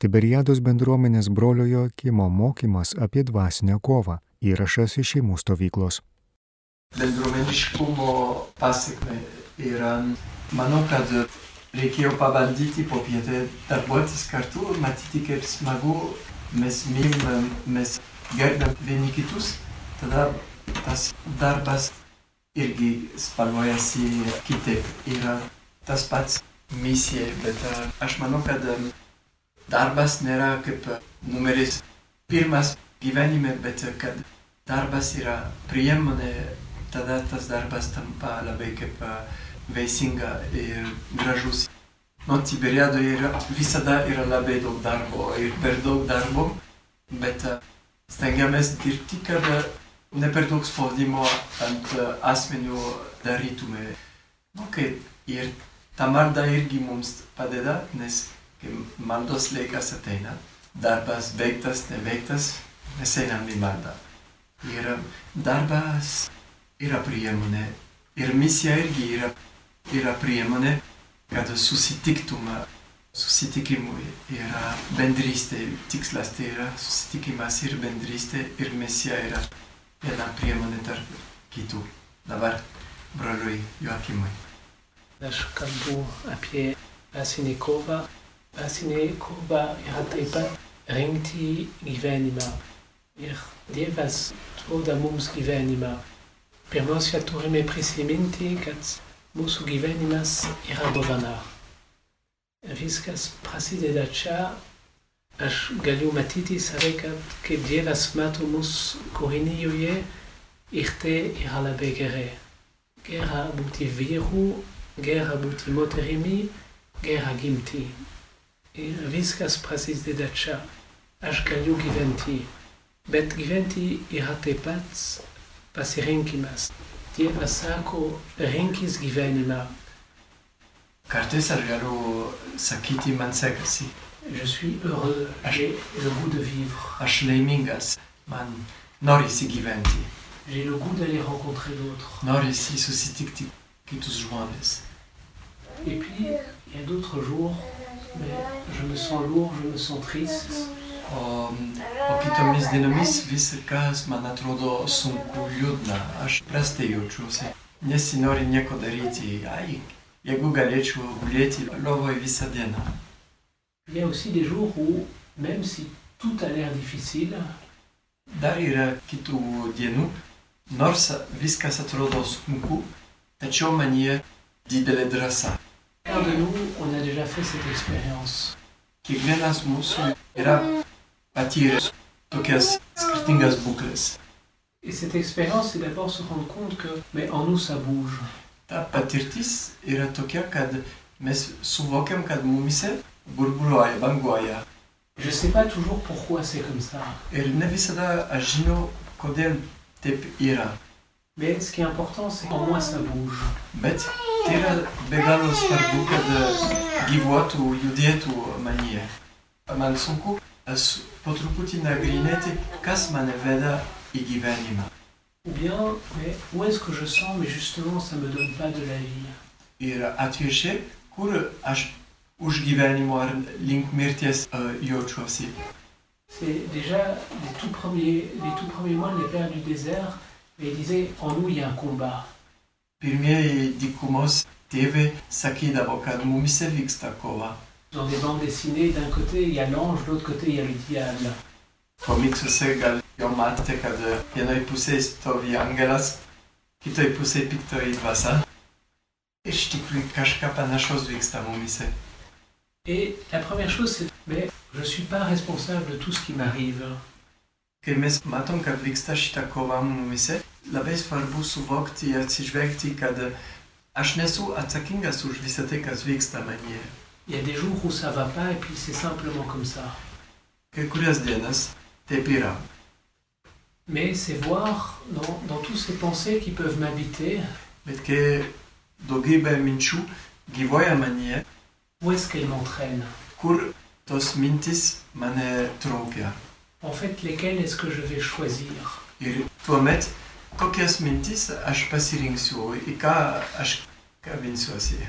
Tiberiados bendruomenės brolio Joakimo mokymas apie dvasinę kovą įrašas iš šeimų stovyklos. Bendruomeniškumo pasiekme yra, manau, kad reikėjo pabandyti popietę darbuotis kartu, matyti kaip smagu, mes mylim, mes gerbiam vieni kitus, tada tas darbas irgi spalvojasi kitaip. Yra tas pats misija, bet aš manau, kad darbas nėra kaip numeris pirmas gyvenime, bet kad darbas yra priemonė, tada tas darbas tampa labai kaip veisinga ir gražus. Nuo Tiberiadoje yra, visada yra labai daug darbo ir per daug darbo, bet stengiamės dirbti, kad ne per daug spaudimo ant asmenių darytume. Nu, kaip ir ta malda irgi mums padeda, nes kai maldos laikas ateina, darbas baigtas, neveiktas, mes einam į maldą. Ir darbas yra priemonė, ir misija irgi yra, yra priemonė, kad susitiktum, susitikimui yra bendrystė, tikslas tai yra susitikimas ir bendrystė, ir misija yra viena priemonė tarp kitų. Dabar broliui Joakimui. Aš kalbu apie dvasinį kovą Dvasinė kova yra taip pat rinkti gyvenimą. Ir Dievas duoda mums gyvenimą. Pirmiausia, turime prisiminti, kad mūsų gyvenimas yra dovana. Viskas prasideda čia. Aš galiu matyti save, kad kaip Dievas mato mus kūrinyje ir tai yra labai gerai. Gera būti vyru, gera būti moterimi, gera gimti. Ir viskas prasideda čia. Aš galiu gyventi. Bet gyventi yra taip pat pasirinkimas. Dievas sako, rinkis gyvenimą. Kartais aš galiu sakyti, man sekasi. Je suis heureux, j'ai le goût de vivre. Aš laimingas, man norisi gyventi. J'ai le goût d'aller rencontrer d'autres. Norisi susitikti kitus žmonės. Et puis, il y a d'autres jours je me sens lourd, je me sens triste. O, o kitomis dienomis viskas man atrodo sunku, liūdna, aš prastai jaučiuosi, nesinori nieko daryti, ai, jeigu galėčiau gulėti lovoje visą dieną. Il y a aussi des jours où, même si tout a l'air difficile, Dar yra kitų dienų, nors viskas atrodo sunku, tačiau didelė drąsa. De nous, on a déjà fait cette expérience. Kiekvienas mūsų yra patyręs tokias skirtingas būklės. Et cette expérience, c'est d'abord se rendre compte que, mais en nous, ça bouge. Ta patirtis yra tokia, kad mes suvokiam, kad mumise burbuliuoja, banguoja. Je ne sais pas toujours pourquoi c'est comme ça. Ir ne visada aš žinau, kodėl taip yra. Mais ce qui est important, c'est qu'en moi, ça bouge. Bet po truputį nagrinėti, kas mane veda į gyvenimą. Ou bien, mais où est-ce que je sens, mais justement, ça ne me donne pas de la vie? Ir atvirkščiai, kur aš už gyvenimo ar link mirties uh, jaučiuosi. C'est déjà les tout premiers, les tout premiers les pères du désert, et il disait, en nous, il y a un combat. Pirmieji dykumos tėvai sakydavo, kad mumise vyksta kova. Dans des bandes dessinées, d'un côté, il y a l'ange, de l'autre côté, il y a le diable. Komiksuose gal jau matėte, kad vienoj pusėje stovi angelas, kitoj pusėje piktoji dvasia. Iš tikrųjų kažką panašaus vyksta mumise. Et la première chose, c'est, mais je ne suis pas responsable de tout ce qui m'arrive. Kai mes matom, kad vyksta šita kova mumise, labai svarbu suvokti ir atsižvelgti, kad aš nesu atsakingas už visą tai, kas vyksta manyje. Il y a des jours où ça va pas, et puis c'est simplement comme ça. Kai kurias dienas taip yra. Mais c'est voir dans, dans toutes ces pensées qui peuvent m'habiter, Bet kai daugybė minčių gyvoja manyje, où est-ce qu'elles m'entraînent kur tos mintis mane traukia. En fait, lesquelles est-ce que je vais choisir? Ir tuomet, kokias mintis aš pasirinksiu, į ką aš kabinsiuosi?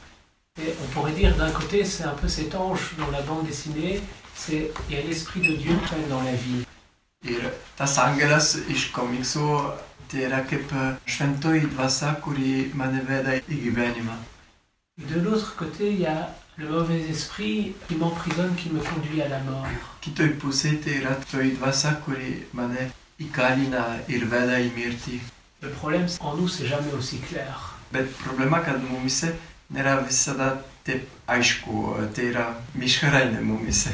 Et on pourrait dire d'un côté, c'est un peu cet ange dans la bande dessinée c'est il y a l'Esprit de Dieu est dans la vie. Ir tas angelas iš komiksų tai yra kaip šventoji dvasia, kuri mane veda į gyvenimą. De l'autre côté, il y a le mauvais esprit qui m'emprisonne, qui me conduit à la mort. Kitoj pusėje tai yra toji dvasia, kuri mane įkalina ir veda į mirtį. Le problème en nous, c'est jamais aussi clair. Bet problema, kad mumise nėra visada taip aišku, e, tai yra mišrainė mumise.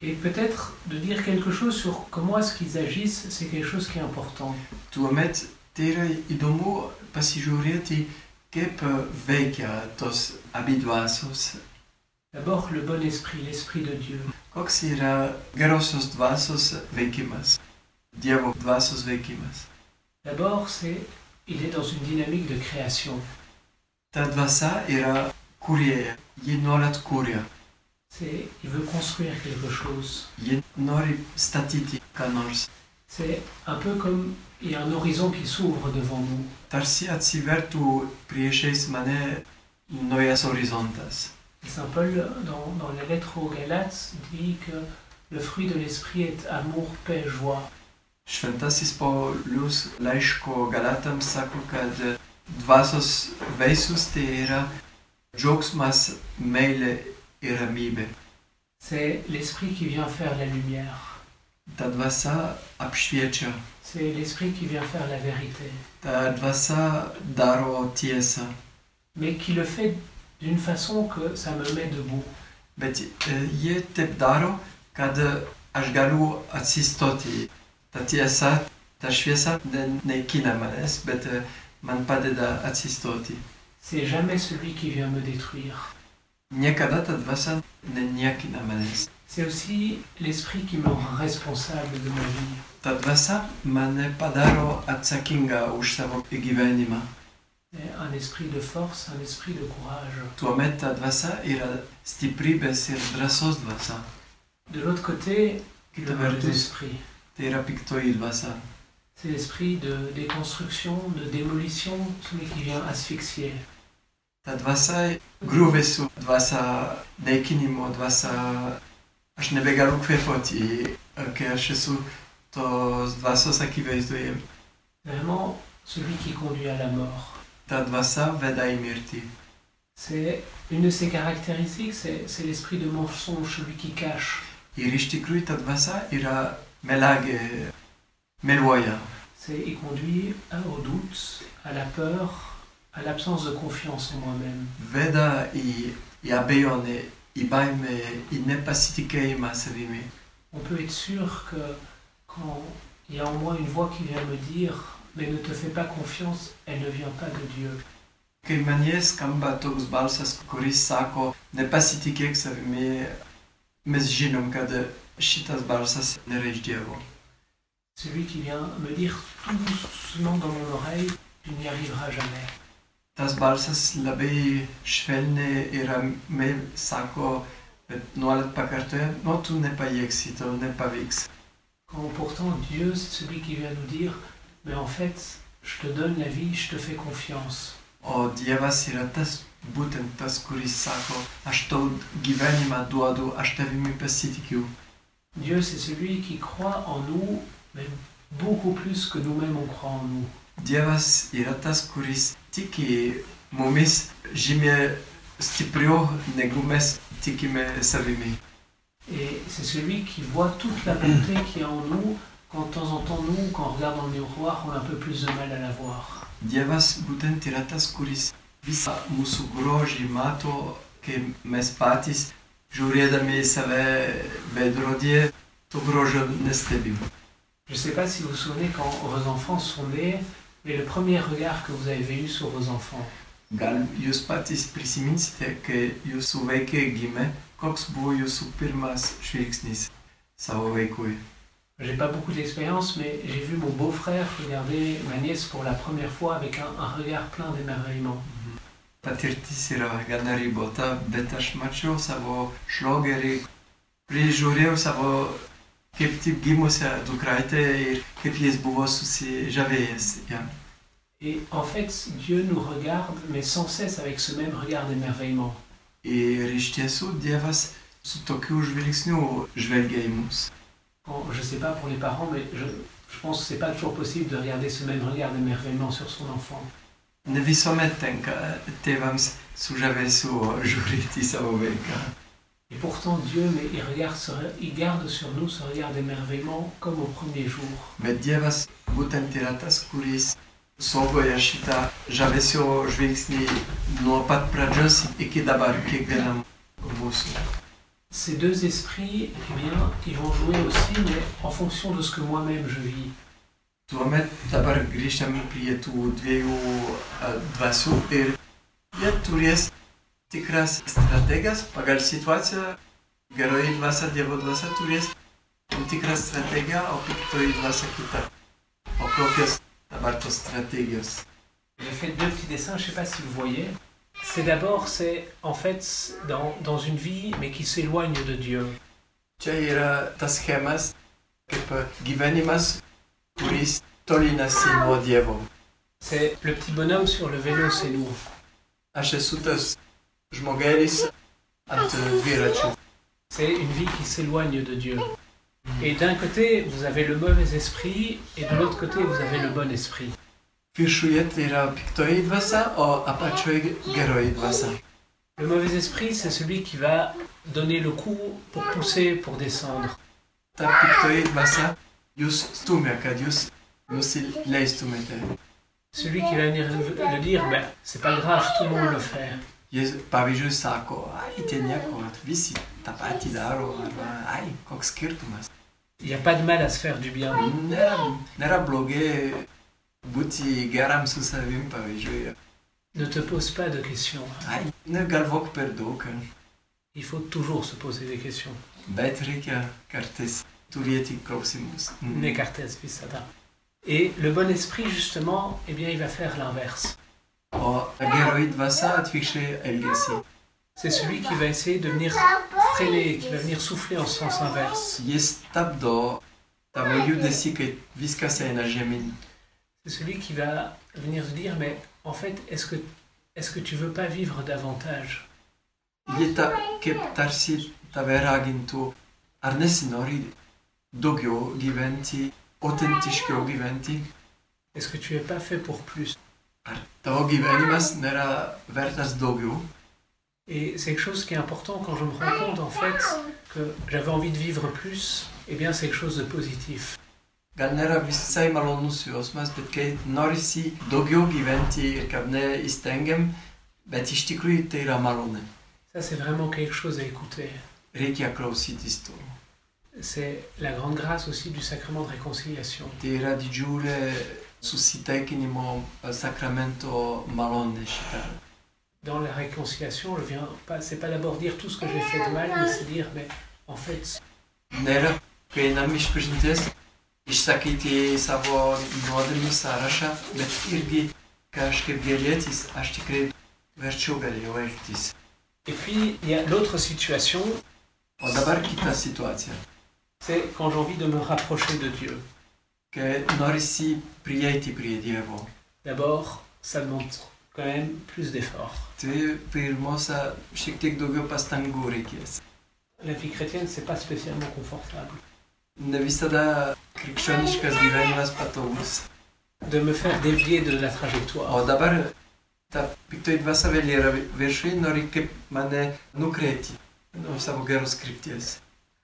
Et peut-être de dire quelque chose sur comment est-ce qu'ils agissent, c'est quelque chose qui est important. Tuomet tai yra įdomu pasižiūrėti, kaip e, veikia tos abi dvasios. D'abord, le bon esprit, l'esprit de Dieu. Koks yra gerosios dvasios veikimas, Dievo dvasios veikimas. D'abord, c'est il est dans une dynamique de création. Ta dvasia yra kurėja, ji nuolat kūrė, C'est il veut construire quelque chose. C'est un peu comme il y a un horizon qui s'ouvre devant nous. Tarsi mane naujas horizontas. Saint Paul, dans, dans la lettre aux Galates, dit que le fruit de l'esprit est amour, paix, joie. Šventasis Paulius laiško Galatams sako, kad dvasios vaisius tai yra džiaugsmas, meilė ir ramybė. C'est l'esprit qui vient faire la lumière. Ta dvasia apšviečia, C'est l'esprit qui vient faire la vérité. ta dvasia daro tiesą, Mais qui le fait d'une façon que ça me met debout. bet e, taip daro, kad aš galiu atsistoti. Ta tiesa, ta šviesa ne- neikina manęs, bet e, man padeda atsistoti. C'est jamais celui qui vient me détruire. C'est aussi l'esprit qui me rend responsable de ma vie. Ta dvasia mane padaro savo gyvenimą. C'est un esprit de force, un esprit de courage. Tuomet ta dvasia yra stiprybės ir drąsos dvasia. De l'autre côté, le mauvais vertus, C'est l'esprit de déconstruction, de démolition, celui qui vient asphyxier. Vraiment, celui qui conduit à la mort. C'est une de ses caractéristiques, c'est c'est l'esprit de mensonge, celui qui cache. Melagė, meluoja. C'est il conduit au doute, à la peur, à l'absence de confiance en moi-même. veda į baimę, į nepasitikėjimą savimi. On peut être sûr que quand il y a en moi une voix qui vient me dire mais ne te fais pas confiance, elle ne vient pas de Dieu. Kai manie skamba toks balsas, kuris sako, nepasitikėk savimi, mes žinom, kad balsas nėra iš Dievo. Celui qui vient me dire tout doucement dans mon oreille, tu n'y arriveras jamais. Tas balsas labai švelniai ir ramiai sako, bet nuolat pakartoja, nu tu nepajėgsi, tau nepavyks. Quand pourtant Dieu, c'est celui qui vient nous dire, mais en fait, je te donne la vie, je te fais confiance. O Dievas yra tas, būtent tas, kuris sako, aš tau gyvenimą duodu, aš tavimi pasitikiu. Dieu, c'est celui qui croit en nous, mais beaucoup plus que nous-mêmes on croit en nous. Dievas yra tas, kuris tiki mumis žymiai stipriau negu mes tikime savimi. Et c'est celui qui voit toute la bonté qu'il y a en nous, quand de temps en temps, nous, quand on regarde dans le miroir, on a un peu plus de mal à la voir. Dievas būtent yra tas, kuris visą mūsų grožį mato, kai mes patys, save. Je ne sais pas si vous vous souvenez quand vos enfants sont nés, mais le premier regard que vous avez eu sur vos enfants. Gal jūs patys prisiminsite, kai jūsų vaikai gimė, koks buvo jūsų pirmas žvilgsnis savo vaikui. J'ai pas beaucoup d'expérience, mais j'ai vu mon beau-frère regarder ma nièce pour la première fois avec un, un regard plein d'émerveillement. Patirtis yra gana ribota, bet aš mačiau savo šlogerį, prižiūrėjau savo kaip tik gimusią dukraitę ir kaip jis buvo susižavėjęs. Ja. Et en fait, Dieu nous regarde, mais sans cesse avec ce même regard d'émerveillement. Ir iš tiesų Dievas su tokiu žvilgsniu žvelgia į mus. Bon, je sais pas pour les parents, mais je, je pense que c'est pas toujours possible de regarder ce même regard d'émerveillement sur son enfant. Et pourtant, Dieu, mais il, regarde il garde sur nous ce regard d'émerveillement comme au premier jour. Kuris pradžios iki dabar kiekvienam mūsų. Ces deux esprits, eh bien, ils vont jouer aussi, mais en fonction de ce que moi-même je vis. Tuomet dabar grįžtam prie tų dviejų a, dvasių ir jie turės tikras strategijas pagal situaciją. Geroji dvasia, Dievo dvasia turės tam tikrą strategiją, o piktoji dvasia kitą. O kokios dabar tos strategijos? J'ai fait deux petits dessins, je ne sais pas si vous voyez. C'est d'abord, c'est en fait dans, dans une vie, mais qui s'éloigne de Dieu. Čia yra tas schemas, kaip gyvenimas, C'est le petit bonhomme sur le vélo, c'est dviračių. C'est une vie qui s'éloigne de Dieu. Et d'un côté, vous avez le mauvais esprit, et de l'autre côté, vous avez le bon esprit. Le mauvais esprit, c'est celui qui va donner le coup pour pousser, pour descendre. Celui qui va venir le dire, ben, c'est pas grave, tout le monde le fait. Visi daro, skirtumas. Il n'y a pas de mal à se faire du bien. Ne te pose pas de questions. Daug, Il faut toujours se poser des questions. Et le bon esprit, justement, eh bien, il va faire l'inverse. O geroji dvasia atvirkščiai elgesi. C'est celui qui va essayer de venir freiner, qui va venir souffler en sens inverse. C'est celui qui va venir se dire, mais en fait, est-ce que, est-ce que tu veux pas vivre davantage? Gyventi, Est-ce que tu es pas fait pour plus? Et c'est quelque chose qui est important quand je me rends compte, en fait, que j'avais envie de vivre plus, eh bien, c'est quelque chose de positif. Ça, c'est vraiment quelque chose à écouter. C'est la grande grâce aussi du sacrement de réconciliation. Šitą. Dans la réconciliation, je viens pas, c'est pas d'abord dire tout ce que j'ai fait de mal, mais c'est dire, mais en fait, Nėra, kai einam iš pažinties, išsakyti savo nuodėmių sąrašą, bet irgi kažkaip gėlėtis, aš tikrai verčiau galėjau elgtis. Et puis, il y a l'autre situation, O dabar kita situacija, c'est quand j'ai envie de me rapprocher de Dieu. D'abord, ça demande quand même plus d'efforts. La vie chrétienne, c'est pas spécialement confortable. De me faire dévier de la trajectoire.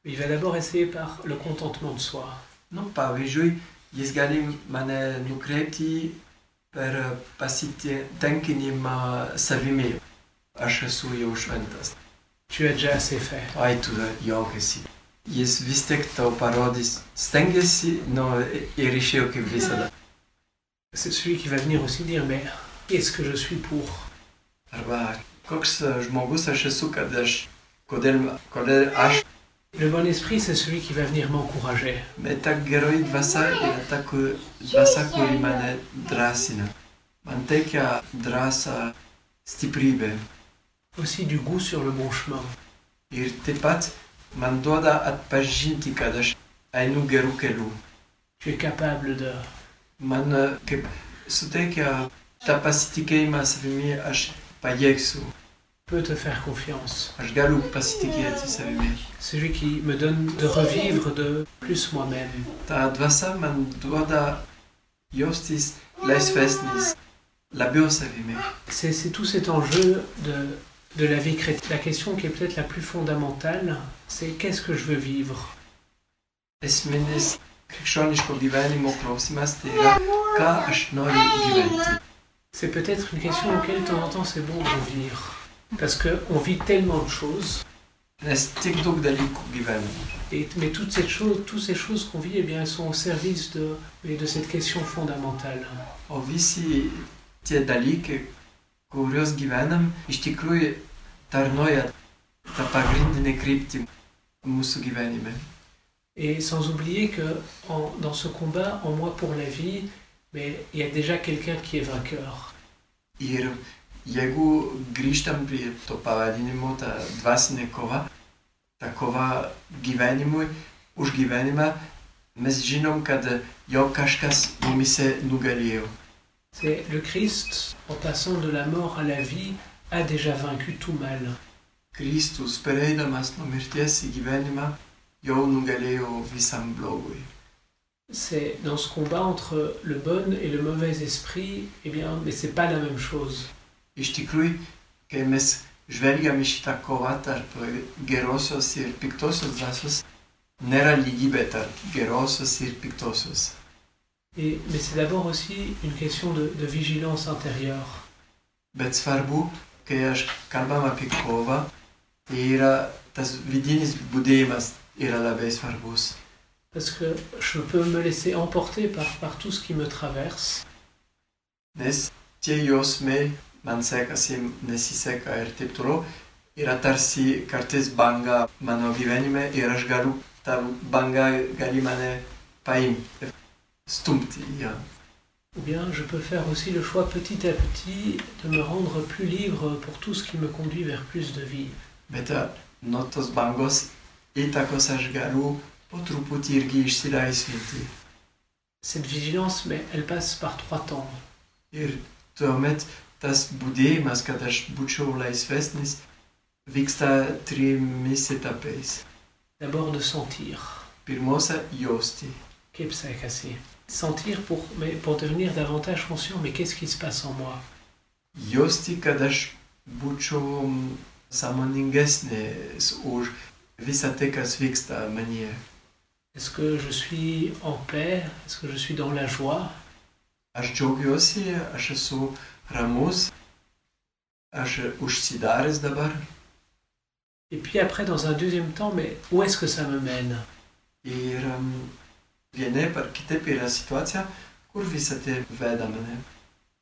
Il va d'abord essayer par le contentement de soi. Nu, pavyzdžiui, jis gali mane nukreipti per pasitenkinimą savimi. Aš esu jau šventas. Tu as déjà assez fait. Ai, tu juokiasi. Jis vis tiek tau parodys, stengiasi, nu, ir išėjo kaip visada. C'est celui qui va venir aussi dire, mais qu'est-ce que je suis pour? Arba koks žmogus aš esu, kad aš, kodėl, kodėl aš, Le bon esprit, c'est celui qui va venir m'encourager. bet ta geroji dvasia yra ta ku- dvasia, kuri mane drąsina. Man teikia drąsą, stiprybę. Aussi du goût sur le bon chemin. Ir taip pat man duoda atpažinti, kad aš einu gerų kelių. Tu es capable de... Man e, kaip suteikia tą pasitikėjimą savimi, aš pajėgsiu. Peut te faire confiance. Celui qui me donne de revivre de plus moi-même. C'est tout cet enjeu de, de la vie chrétienne. La question qui est peut-être la plus fondamentale, c'est qu'est-ce que je veux vivre? C'est peut-être une question auquel de temps en temps c'est bon de revenir. Parce qu'on vit tellement de choses, et, mais toutes ces choses, toutes ces choses qu'on vit, eh bien, elles sont au service de, et de cette question fondamentale. Et sans oublier que en- dans ce combat, en moi pour la vie, mais il y a déjà quelqu'un qui est vainqueur. Jeigu grįžtam prie to pavadinimo, ta dvasinė kova, ta kova gyvenimui, už gyvenimą, mes žinom, kad jau kažkas mumise nugalėjo. C'est le Christ, en passant de la mort à la vie, a déjà vaincu tout mal. Kristus pereidamas nuo mirties į gyvenimą jau nugalėjo visam blogui. C'est dans ce combat entre le bon et le mauvais esprit, eh bien, mais c'est pas la même chose. Iš tikrųjų, kai mes žvelgiam į šitą kovą tarp gerosios ir piktosios dvasios, nėra lygybė tarp gerosios ir piktosios. Et, mais c'est d'abord aussi une question de, de vigilance intérieure. Bet svarbu, kai aš kalbam apie kovą, tai yra tas vidinis būdėjimas yra labai svarbus. Parce que je peux me laisser emporter par, par tout ce qui me traverse. Nes tie jausmai, banga mano gyvenime ir aš galiu, gali mane paimti, stumti. Ou bien je peux faire aussi le choix petit à petit de me rendre plus libre pour tout ce qui me conduit vers plus de vie. Bet a, nuo tos bangos įtakos aš galiu po truputį irgi išsilaisvinti. Cette vigilance, mais elle passe par trois temps. Ir tuomet tas kad aš būčiau laisvesnis, vyksta trimis etapais. D'abord de sentir. Pirmiausia, jausti. Kepsakasi. Sentir pour, mais pour devenir davantage conscient, mais qu'est-ce qui se passe en moi? Jausti, kad aš būčiau sąmoningesnis už visą tai, kas vyksta manyje. Est-ce que je suis en paix? Est-ce que je suis dans la joie? Aš džiaugiuosi, aš esu ramus, aš užsidaręs dabar. Et puis après, dans un deuxième temps, mais où est-ce que ça me mène? Ir um, vienaip ar kitaip yra situacija, kur visą tai veda mane.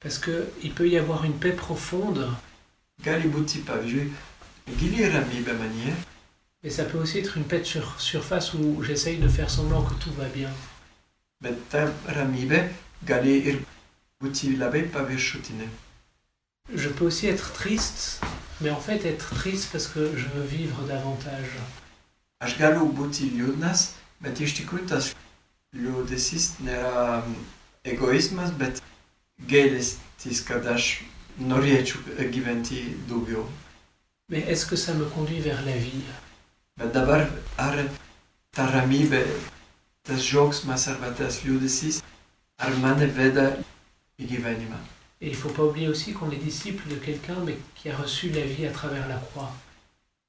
Parce qu'il peut y avoir une paix profonde, Gali būti, pavyzdžiui, gili ramybė manyje, mais ça peut aussi être une paix de sur- surface où j'essaye de faire semblant que tout va bien. bet ta ramybė gali ir Je peux aussi être triste, mais en fait être triste parce que je veux vivre davantage. Būti liūdnas, bet iš tikrųjų tas liūdesys nėra egoizmas, bet gailestis, kad aš norėčiau gyventi daugiau. Mais est-ce que ça me conduit vers la vie? Bet dabar ar ta ramybė, tas džiaugsmas arba tas liūdesys, ar mane veda gyvenimą. Et il ne faut pas oublier aussi qu'on est disciple de quelqu'un mais qui a reçu la vie à travers la croix.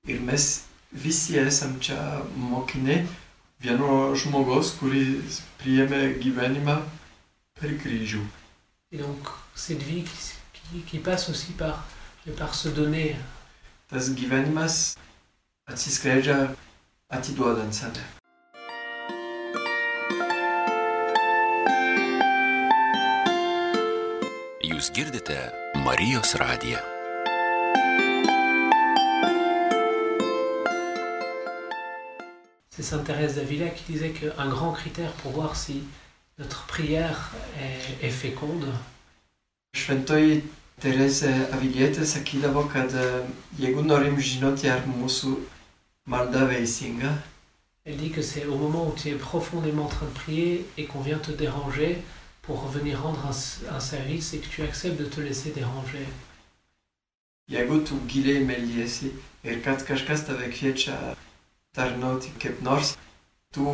Ir mes visi esam čia mokiniai vieno žmogaus, kuris priėmė gyvenimą per kryžių. Et donc cette vie qui, qui- qui passe aussi par, par se donner. Tas gyvenimas atsiskleidžia atiduodant save. Girdite Marijos radiją. C'est Sainte Thérèse d'Avila qui disait qu'un grand critère pour voir si notre prière est, est féconde, Šventoji Teresė Avilietė sakydavo, kad jeigu norim žinoti, ar mūsų malda veisinga, elle dit que c'est au moment où tu es profondément en train de prier et qu'on vient te déranger pour venir rendre un, un service et que tu acceptes de te laisser déranger. jeigu tu giliai meliesi ir kad kažkas tave kviečia tarnauti kaip nors, tu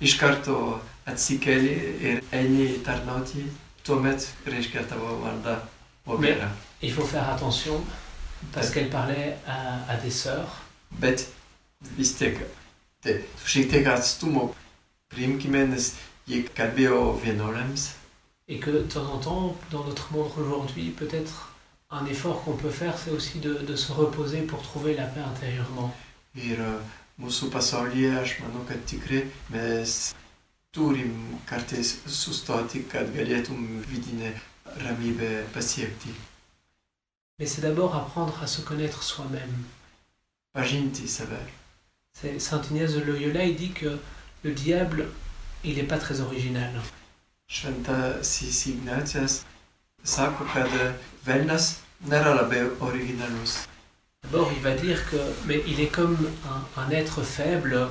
iš karto atsikeli ir eini tarnauti, tuomet reiškia tavo vardą Ogera. Il faut faire attention parce qu'elle parlait à, à des sœurs. Bet vis tiek, su šiek tiek atstumo priimkime, nes. Et que de temps en temps, dans notre monde aujourd'hui, peut-être un effort qu'on peut faire, c'est aussi de, de se reposer pour trouver la paix intérieurement. Uh, pasiekti. Mais c'est d'abord apprendre à se connaître soi-même. C'est- Saint Ignace de Loyola, il dit que le diable, il n'est pas très original. Šventasis Ignacijas sako, kad velnas nėra labai originalus. D'abord, il va dire que mais il est comme un, un être faible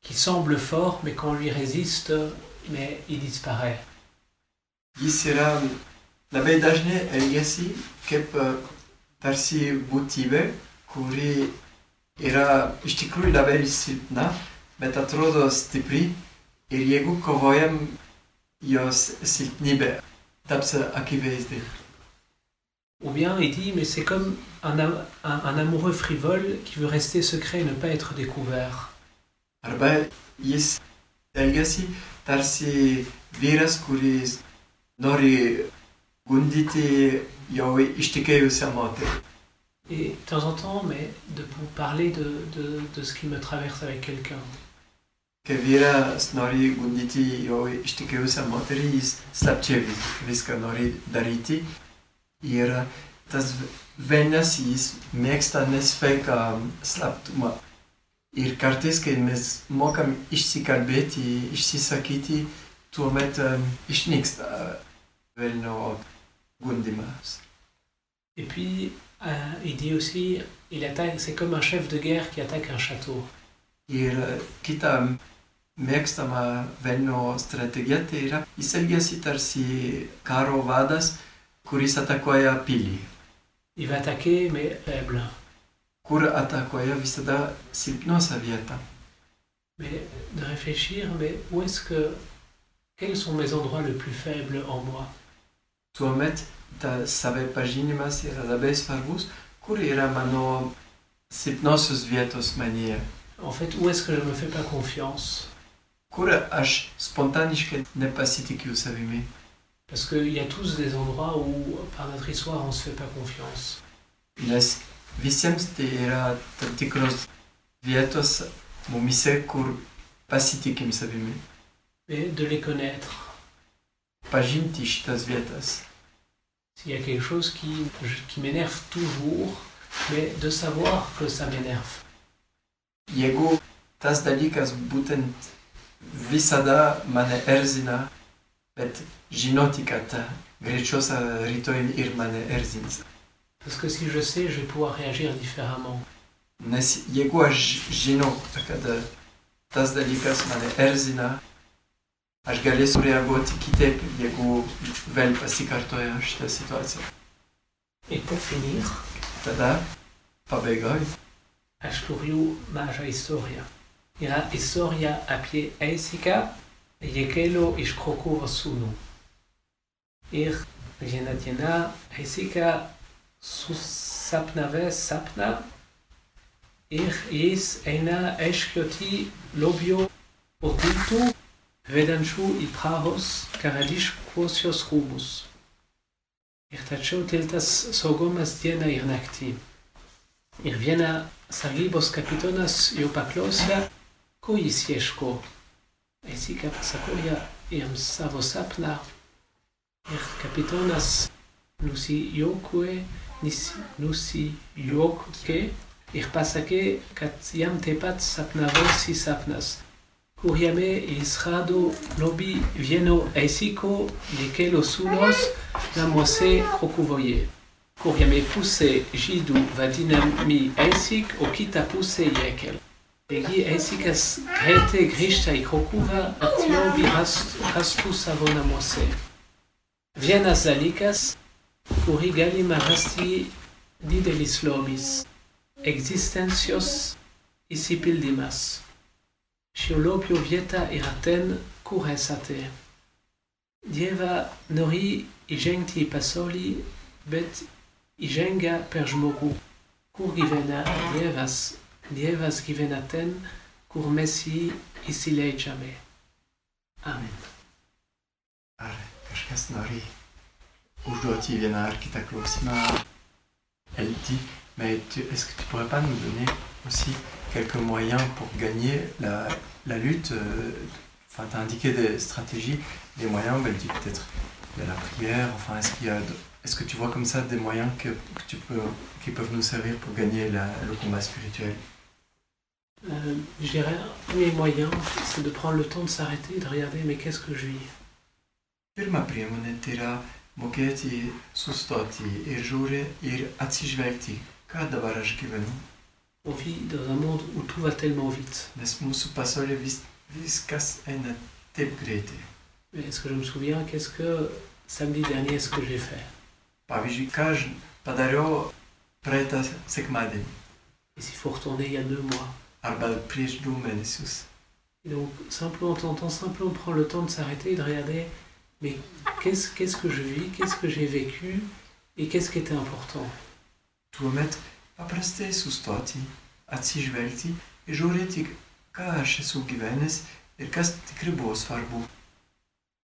qui semble fort, mais quand on lui résiste, mais il disparaît. Jis yra labai dažnai elgesi kaip tarsi būtybė, kuri yra iš tikrųjų labai silpna, bet atrodo stipri ir jeigu kovojam, jos silpnybė taps akivaizdi. Ou bien il dit, mais c'est comme un, un- un amoureux frivole qui veut rester secret et ne pas être découvert. Arba jis elgesi tarsi vyras, kuris nori gundyti jau ištikėjusią moterį. Et de temps en temps, mais de vous parler de, de, de ce qui me traverse avec quelqu'un. Kai vyras nori gundyti jau ištikėjusią moterį, jis slapčia vis- viską nori daryti. Ir tas velnas jis mėgsta nesveiką slaptumą. Ir kartais, kai mes mokam išsikalbėti, išsisakyti, tuomet em, išnyksta velnio gundimas. Et puis, euh, il dit aussi, il attaque, c'est comme un chef de guerre qui attaque un château. Ir kita mėgstama velnio strategija tai yra, jis elgesi tarsi karo vadas, kuris atakuoja pilį. Il va attaquer, mais faible. Kur atakuoja visada silpniausią vietą. Mais de réfléchir, mais où est-ce que. Quels sont mes endroits les plus faibles en moi? Tuomet tas save pažinimas yra labai svarbus, kur yra mano silpnosios vietos manyje. En fait, où est-ce que je me fais pas confiance? Parce qu'il y a tous des endroits où, par notre histoire, on ne se fait pas confiance. Mais de les connaître. S'il y a quelque chose qui, qui m'énerve toujours, mais de savoir que ça m'énerve. Jeigu tas dalykas būtent visada mane erzina, bet žinoti, kad greičiausia rytoj ir mane erzins. Parce que si je sais, je vais pouvoir réagir différemment. Nes jeigu aš žinau, kad tas dalykas mane erzina, aš galėsiu reaguoti kitaip, jeigu vėl pasikartoja šitą situaciją. Et pour finir, Tada pabaigoj Ashturju Maja Historia. Ira Historia apie Eisika, Jekelo Ishkroku Vasunu. Ir Jena Diena Eisika Susapnave Sapna. Ir Is Eina Eshkioti Lobio Otiltu Vedanshu Iprahos Karadish Quosios Rubus. Irtacho Tiltas Sogomas Diena Irnakti. Irviena Sargibos Capitonas Iopaklosia Kois Jeszko. Esika Sakoria Iam Savosapna. Ir Capitonas Nusi Yokue Nisi Nusi Yokuke. Ir Pasake Katiam Tepat Sapnavosi Sapnas. Kuriame Isrado Lobi Vieno Esiko Likelo Sulos Namose Krokuvoye. Kuriame puse jidu vadinami eisik okita puse yekel. Egi eisikas grete grishta ikrokuva atiobi rastu savona mose. Vienas dalykas, kurį galima rasti didelis lobis, existentios isi pildimas. Sciolopio vieta iraten curesate. Dieva nori igenti pasoli, bet igenga perjmoru. Cur givena dievas, dievas givenaten, cur messi isi legiame. Amen. Are, kažkas nori užduoti vieną ar kitą klausimą. Elle dit, mais est-ce que tu pourrais pas nous donner aussi quelques moyens pour gagner la, la lutte euh, Enfin, tu as indiqué des stratégies, des moyens, mais elle dit peut-être a la prière, enfin, est-ce qu'il y a... Est-ce que tu vois comme ça des moyens que, que tu peux, qui peuvent nous servir pour gagner la- le combat spirituel? Euh, je dirais, un premier moyen, c'est de prendre le temps de s'arrêter et de regarder, mais qu'est-ce que je vis? Sustoti ir. On vit dans un monde où tout va tellement vite. Mais est-ce que je me souviens, qu'est-ce que samedi dernier, est-ce que j'ai fait? Pavyzdžiui, ką aš padariau praeitą sekmadienį Et s'il faut retourner il y a deux mois arba prieš du mėnesius. Donc, simplement, de temps en temps, simplement prendre le temps de s'arrêter et de regarder, mais qu'est-ce qu'est-ce que je vis, qu'est-ce que j'ai vécu et qu'est-ce qui était important? Tuomet paprastai sustoti, atsižvelgti ir žiūrėti, ką aš esu gyvenęs ir kas tikrai buvo svarbu.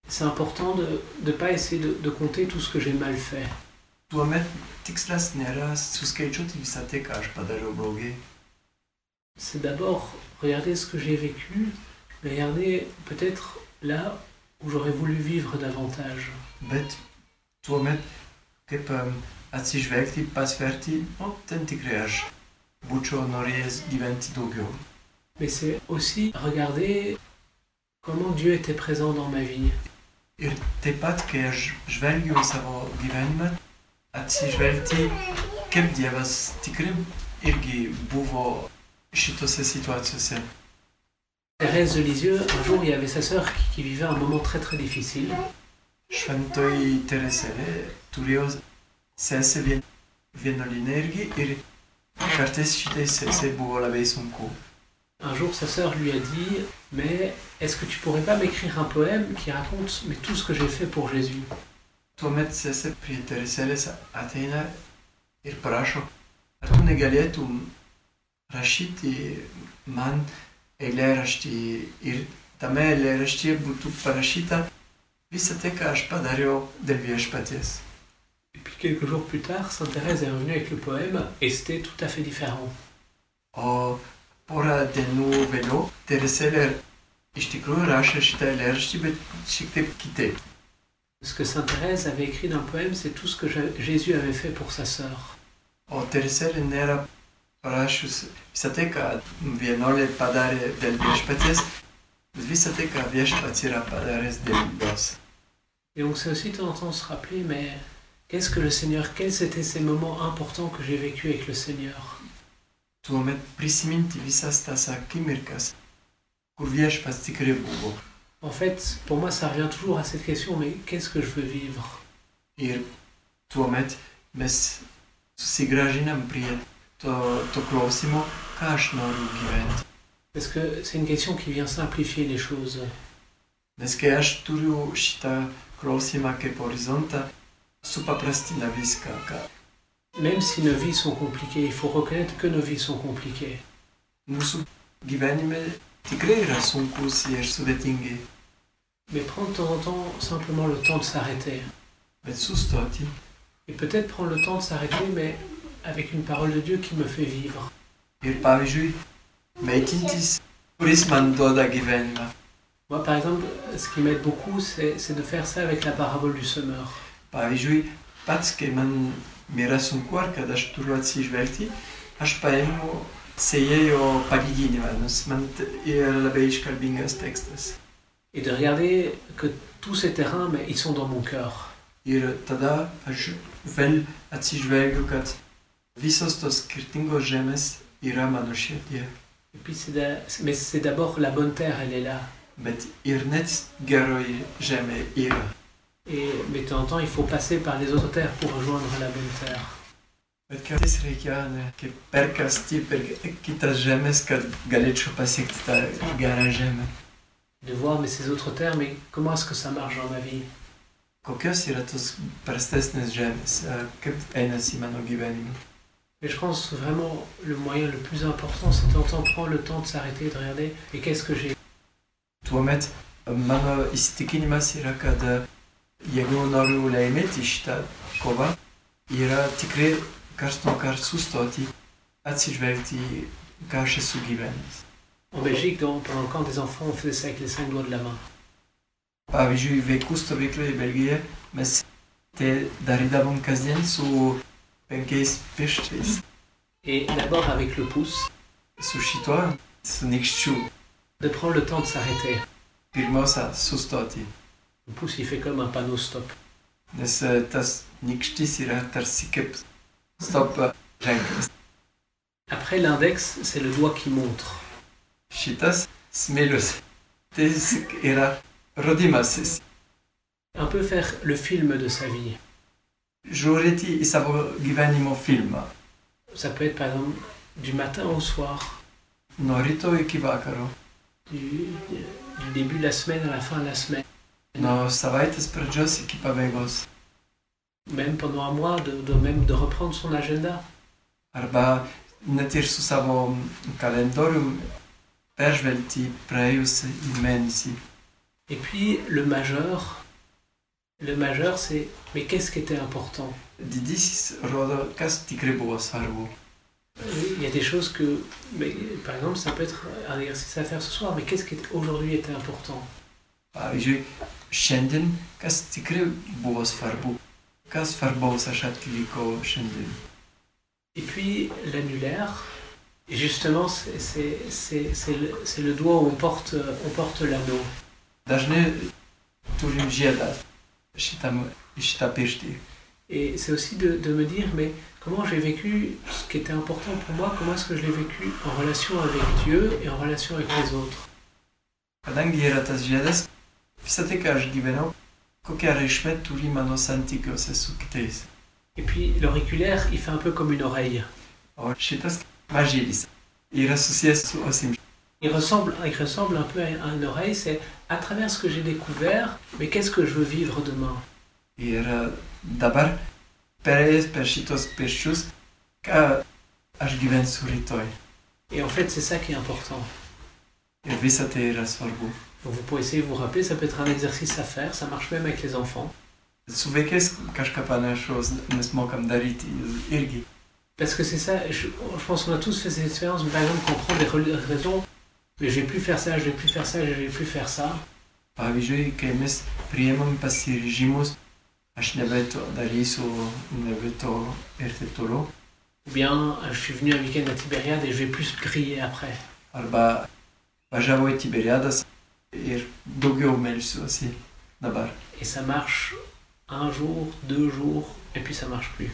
C'est important de ne pas essayer de, de compter tout ce que j'ai mal fait. Tuomet tikslas nėra suskaičiuoti visą tai, ką aš padariau blogai. C'est d'abord regarder ce que j'ai vécu, regarder peut-être là où j'aurais voulu vivre davantage. Bet tuomet, kaip em, atsižvelgti, pasverti, o ten tikrai aš būčiau norėjęs gyventi daugiau. Mais c'est aussi regarder comment Dieu était présent dans ma vie. Ir taip pat, kai aš žvelgiu į savo gyvenimą, atsižvelgti, kaip Dievas tikrai irgi buvo šitose situacijose? Thérèse de Lisieux, un jour, il y avait sa sœur qui, qui vivait un moment très très difficile. Šventoji Teresėlė turėjo sesę vien, vienuolinę irgi ir kartais šitai sesė buvo labai sunku. Un jour, sa sœur lui a dit Mais est-ce que tu pourrais pas m'écrire un poème qui raconte mais tout ce que j'ai fait pour Jésus? Tuomet sesė ateina ir prašo, ar tu negalėtum rašyti man eilėraštį ir tame eilėraštyje būtų parašyta visą tai, ką aš padariau dėl viešpaties? Et puis quelques jours plus tard, Sainte Thérèse est revenue avec le poème et c'était tout à fait différent. O porą dienų vėliau Teresėlė iš tikrųjų rašė šitą eilėraštį, bet šiek tiek kitaip. Ce que Sainte Thérèse avait écrit dans le poème, c'est tout ce que Jésus avait fait pour sa sœur. Et donc c'est aussi de temps en temps se rappeler, mais qu'est-ce que le Seigneur, quels étaient ces moments importants que j'ai vécu avec le Seigneur? Tuomet prisiminti visas tas akimirkas, kur viešpats tikrai buvo. En fait, pour moi, ça revient toujours à cette question, mais qu'est-ce que je veux vivre? Ir tuomet mes susigražinam prie to, to klausimo, ką aš noriu gyventi. Parce que c'est une question qui vient simplifier les choses. Nes kai aš turiu šitą klausimą kaip horizontą, supaprastina viską, ką Même si nos vies sont compliquées, il faut reconnaître que nos vies sont compliquées. mūsų gyvenime tikrai yra sunkus ir sudėtingi, Mais prendre de temps en temps simplement le temps de s'arrêter. Et peut-être prendre le temps de s'arrêter, mais avec une parole de Dieu qui me fait vivre. Moi, par exemple, ce qui m'aide beaucoup, c'est de faire ça avec la parabole du semeur. Kai man palyginimą, nes labai iškalbingas tekstas. Et de regarder que tous ces terrains, mais ils sont dans mon cœur. Ir tada aš vėl atsižvelgiu, kad visos tos skirtingos žemės yra mano širdie. Et puis, c'est d'a- mais c'est d'abord la bonne terre, elle est là. Bet ir net geroji žemė yra. Et mais de temps en temps, il faut passer par les autres terres pour rejoindre la bonne terre. Bet kartais reikia ne, kaip perkasti per kitas žemės, kad galėčiau pasiekti tą gerą žemę. De voir mais ces autres terres, mais comment est-ce que ça marche dans ma vie? Kokios yra tos prastesnės žemės, kaip einasi mano gyvenime? Mais je pense vraiment le moyen le plus important, c'est quand on prend le temps de s'arrêter et de regarder et qu'est-ce que j'ai? Tuomet mano įsitikinimas yra, kad jeigu noriu laimėti šitą kovą, yra tikrai karts nuo karto sustoti, atsižvelgti, ką aš esu gyvenęs. En Belgique, dans- pendant le camp des enfants, on faisait ça avec les cinq doigts de la main. Pavyzdžiui, vaikų stovykloje Belgijoje mes tai darydavom kasdien su penkiais pirštais, Et d'abord avec le pouce, su šituo, su nykščiu. de prendre le temps de s'arrêter. Pirmiausia, sustoti, Le pouce, il fait comme un panneau stop. nes tas nykštis yra tarsi kaip stop ženklas. Après, l'index, c'est le doigt qui montre. Tai jis yra rodimasis. Un peu faire le film de sa vie. Žiūrėti į savo gyvenimo filmą. Ça peut être par exemple du matin au soir, Nuo ryto iki vakaro, du, du début de la semaine à la fin de la semaine. nuo savaitės pradžios iki pabaigos. Même pendant un mois, de, de même de reprendre son agenda. Arba net ir su kalendorium peržvelgti praėjusį mėnesį. Et puis le majeur, le majeur c'est mais qu'est-ce qui était important? Didysis rodo, buvo svarbu. Il y a des choses que, mais, par exemple, ça peut être un exercice à faire ce soir, mais qu'est-ce qui aujourd'hui était important? Pavyzdžiui, šiandien, kas tikrai buvo svarbu, kas svarbaus aš atlikau šiandien. Et puis l'annulaire, justement, c'est le, doigt où on porte, on porte l'anneau. Et c'est aussi de, de me dire, mais comment j'ai vécu ce qui était important pour moi, comment est-ce que je l'ai vécu en relation avec Dieu et en relation avec les autres. Et puis l'auriculaire, il fait un peu comme une oreille. Yra susijęs su osim. Il ressemble, il ressemble un peu à une oreille, c'est à travers ce que j'ai découvert, mais qu'est-ce que je veux vivre demain? Ir e, dabar perėjęs per šitos pirščius, ką aš gyvensiu rytoj. Et en fait, c'est ça qui est important. Ir visa tai yra svarbu. Donc vous pouvez essayer de vous rappeler, ça peut être un exercice à faire, ça marche même avec les enfants. Su vaikais kažką panašaus mes mokam daryti irgi? Parce que c'est ça, je, je pense qu'on a tous fait cette expérience, par exemple, qu'on prend des raisons, mais je vais plus faire ça, je vais plus faire ça, je vais plus faire ça. Pavyzdžiui, kai mes priemam pasiryžimus, aš nebe to darysiu, nebe to ir taip toliau. Ou bien, je suis venu un week-end à Tibériade et je vais plus prier après. Arba važiavau į Tiberiadas ir daugiau melsiuosi dabar. Et ça marche un jour, deux jours, et puis ça marche plus.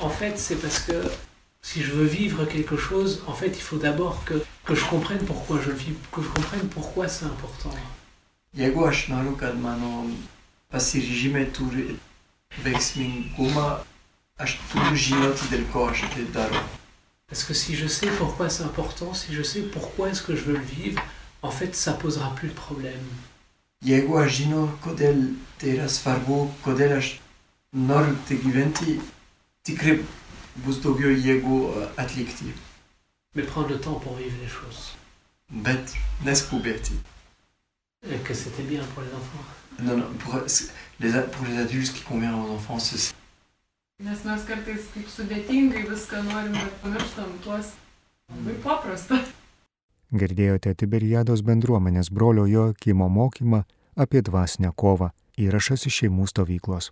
En fait, c'est parce que si je veux vivre quelque chose, en fait, il faut d'abord que, que je comprenne pourquoi je le vis, que je comprenne pourquoi c'est important. Parce que si je sais pourquoi c'est important, si je sais pourquoi est-ce que je veux le vivre, en fait, ça posera plus de problème. Jeigu aš žinau, kodėl tai yra svarbu, kodėl aš noriu tai gyventi, tikrai bus daugiau jėgų atlikti. Mais prendre le temps pour vivre les choses. Bet neskubėti. Et que c'était bien pour les enfants. Non, non, pour les, pour les adultes, ce qui convient aux enfants, c'est Nes mes kartais kaip sudėtingai viską norim, bet pamirštam tuos labai paprastą. Girdėjote Tiberiados bendruomenės brolio Joakimo mokymą apie dvasinę kovą įrašas iš šeimų stovyklos.